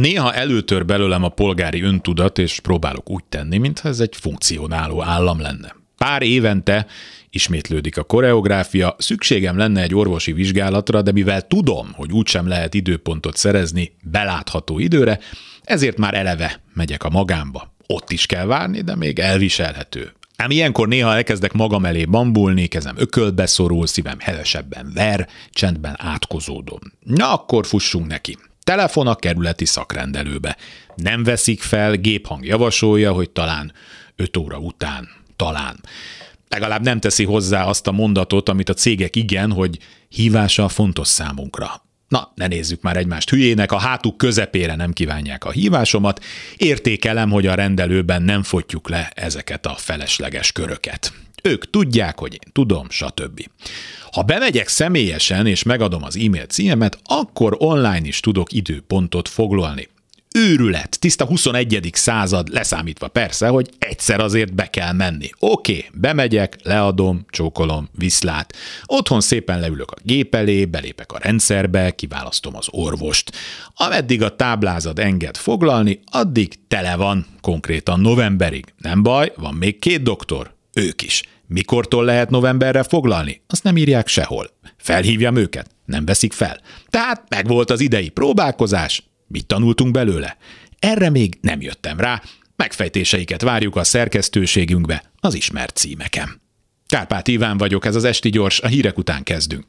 Néha előtör belőlem a polgári öntudat, és próbálok úgy tenni, mintha ez egy funkcionáló állam lenne. Pár évente ismétlődik a koreográfia, szükségem lenne egy orvosi vizsgálatra, de mivel tudom, hogy úgysem lehet időpontot szerezni belátható időre, ezért már eleve megyek a magámba. Ott is kell várni, de még elviselhető. Ám ilyenkor néha elkezdek magam elé bambulni, kezem ökölbe szorul, szívem hevesebben ver, csendben átkozódom. Na akkor fussunk neki. Telefon a kerületi szakrendelőbe. Nem veszik fel, géphang javasolja, hogy talán 5 óra után, talán. Legalább nem teszi hozzá azt a mondatot, amit a cégek igen, hogy hívása fontos számunkra. Na, ne nézzük már egymást hülyének, a hátuk közepére nem kívánják a hívásomat, értékelem, hogy a rendelőben nem fotjuk le ezeket a felesleges köröket. Ők tudják, hogy én tudom, stb. Ha bemegyek személyesen és megadom az e-mail címemet, akkor online is tudok időpontot foglalni őrület, tiszta 21. század, leszámítva persze, hogy egyszer azért be kell menni. Oké, okay, bemegyek, leadom, csókolom, viszlát. Otthon szépen leülök a gép elé, belépek a rendszerbe, kiválasztom az orvost. Ameddig a táblázat enged foglalni, addig tele van, konkrétan novemberig. Nem baj, van még két doktor, ők is. Mikortól lehet novemberre foglalni? Azt nem írják sehol. Felhívjam őket? Nem veszik fel. Tehát megvolt az idei próbálkozás, Mit tanultunk belőle? Erre még nem jöttem rá, megfejtéseiket várjuk a szerkesztőségünkbe az ismert címeken. Kárpát Iván vagyok, ez az Esti Gyors, a hírek után kezdünk.